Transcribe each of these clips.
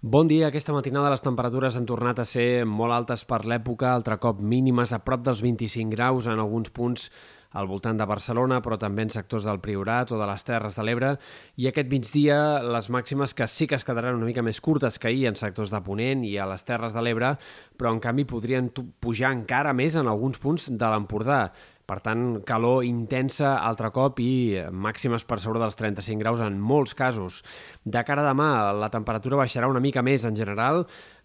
Bon dia. Aquesta matinada les temperatures han tornat a ser molt altes per l'època, altre cop mínimes a prop dels 25 graus en alguns punts al voltant de Barcelona, però també en sectors del Priorat o de les Terres de l'Ebre. I aquest migdia, les màximes que sí que es quedaran una mica més curtes que ahir en sectors de Ponent i a les Terres de l'Ebre, però en canvi podrien pujar encara més en alguns punts de l'Empordà. Per tant, calor intensa altre cop i màximes per sobre dels 35 graus en molts casos. De cara a demà, la temperatura baixarà una mica més en general,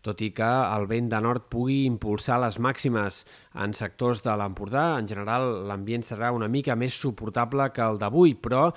tot i que el vent de nord pugui impulsar les màximes en sectors de l'Empordà. En general, l'ambient serà una mica més suportable que el d'avui, però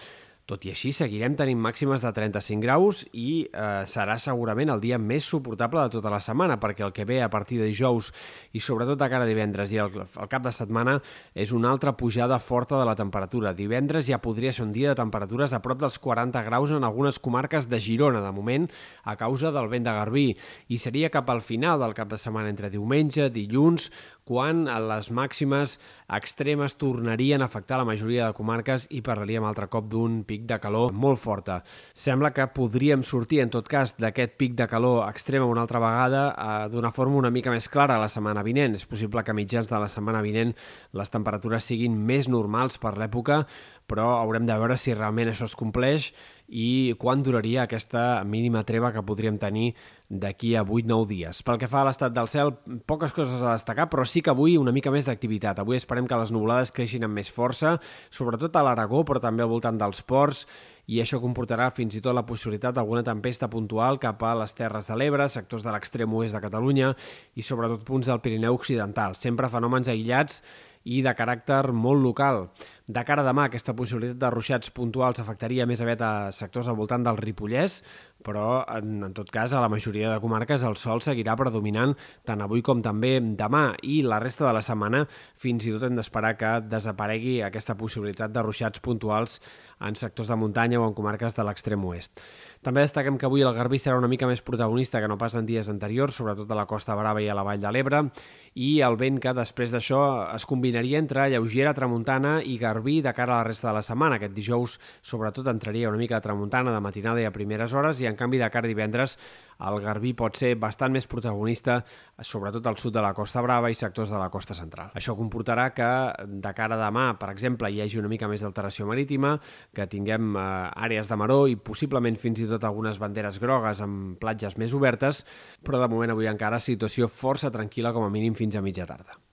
tot i així, seguirem tenint màximes de 35 graus i eh, serà segurament el dia més suportable de tota la setmana, perquè el que ve a partir de dijous i sobretot a cara divendres i el cap de setmana és una altra pujada forta de la temperatura. Divendres ja podria ser un dia de temperatures a prop dels 40 graus en algunes comarques de Girona, de moment, a causa del vent de Garbí, i seria cap al final del cap de setmana, entre diumenge, dilluns, quan les màximes extremes tornarien a afectar la majoria de comarques i parlaríem altre cop d'un pic de calor molt forta. Sembla que podríem sortir, en tot cas, d'aquest pic de calor extrema una altra vegada eh, d'una forma una mica més clara la setmana vinent. És possible que a mitjans de la setmana vinent les temperatures siguin més normals per l'època, però haurem de veure si realment això es compleix i quan duraria aquesta mínima treva que podríem tenir d'aquí a 8-9 dies. Pel que fa a l'estat del cel, poques coses a destacar, però sí que avui una mica més d'activitat. Avui esperem que les nuvolades creixin amb més força, sobretot a l'Aragó, però també al voltant dels ports, i això comportarà fins i tot la possibilitat d'alguna tempesta puntual cap a les Terres de l'Ebre, sectors de l'extrem oest de Catalunya i sobretot punts del Pirineu Occidental. Sempre fenòmens aïllats i de caràcter molt local. De cara a demà, aquesta possibilitat de ruixats puntuals afectaria més aviat a sectors al voltant del Ripollès, però en, en tot cas a la majoria de comarques el sol seguirà predominant tant avui com també demà i la resta de la setmana fins i tot hem d'esperar que desaparegui aquesta possibilitat de ruixats puntuals en sectors de muntanya o en comarques de l'extrem oest. També destaquem que avui el Garbí serà una mica més protagonista que no pas en dies anteriors, sobretot a la Costa Brava i a la Vall de l'Ebre, i el vent que després d'això es combinaria entre lleugera tramuntana i Garbí de cara a la resta de la setmana. Aquest dijous, sobretot, entraria una mica de tramuntana de matinada i a primeres hores, i en canvi de cara a divendres el Garbí pot ser bastant més protagonista, sobretot al sud de la Costa Brava i sectors de la costa central. Això comportarà que de cara a demà, per exemple, hi hagi una mica més d'alteració marítima, que tinguem eh, àrees de maró i possiblement fins i tot algunes banderes grogues amb platges més obertes, però de moment avui encara situació força tranquil·la com a mínim fins a mitja tarda.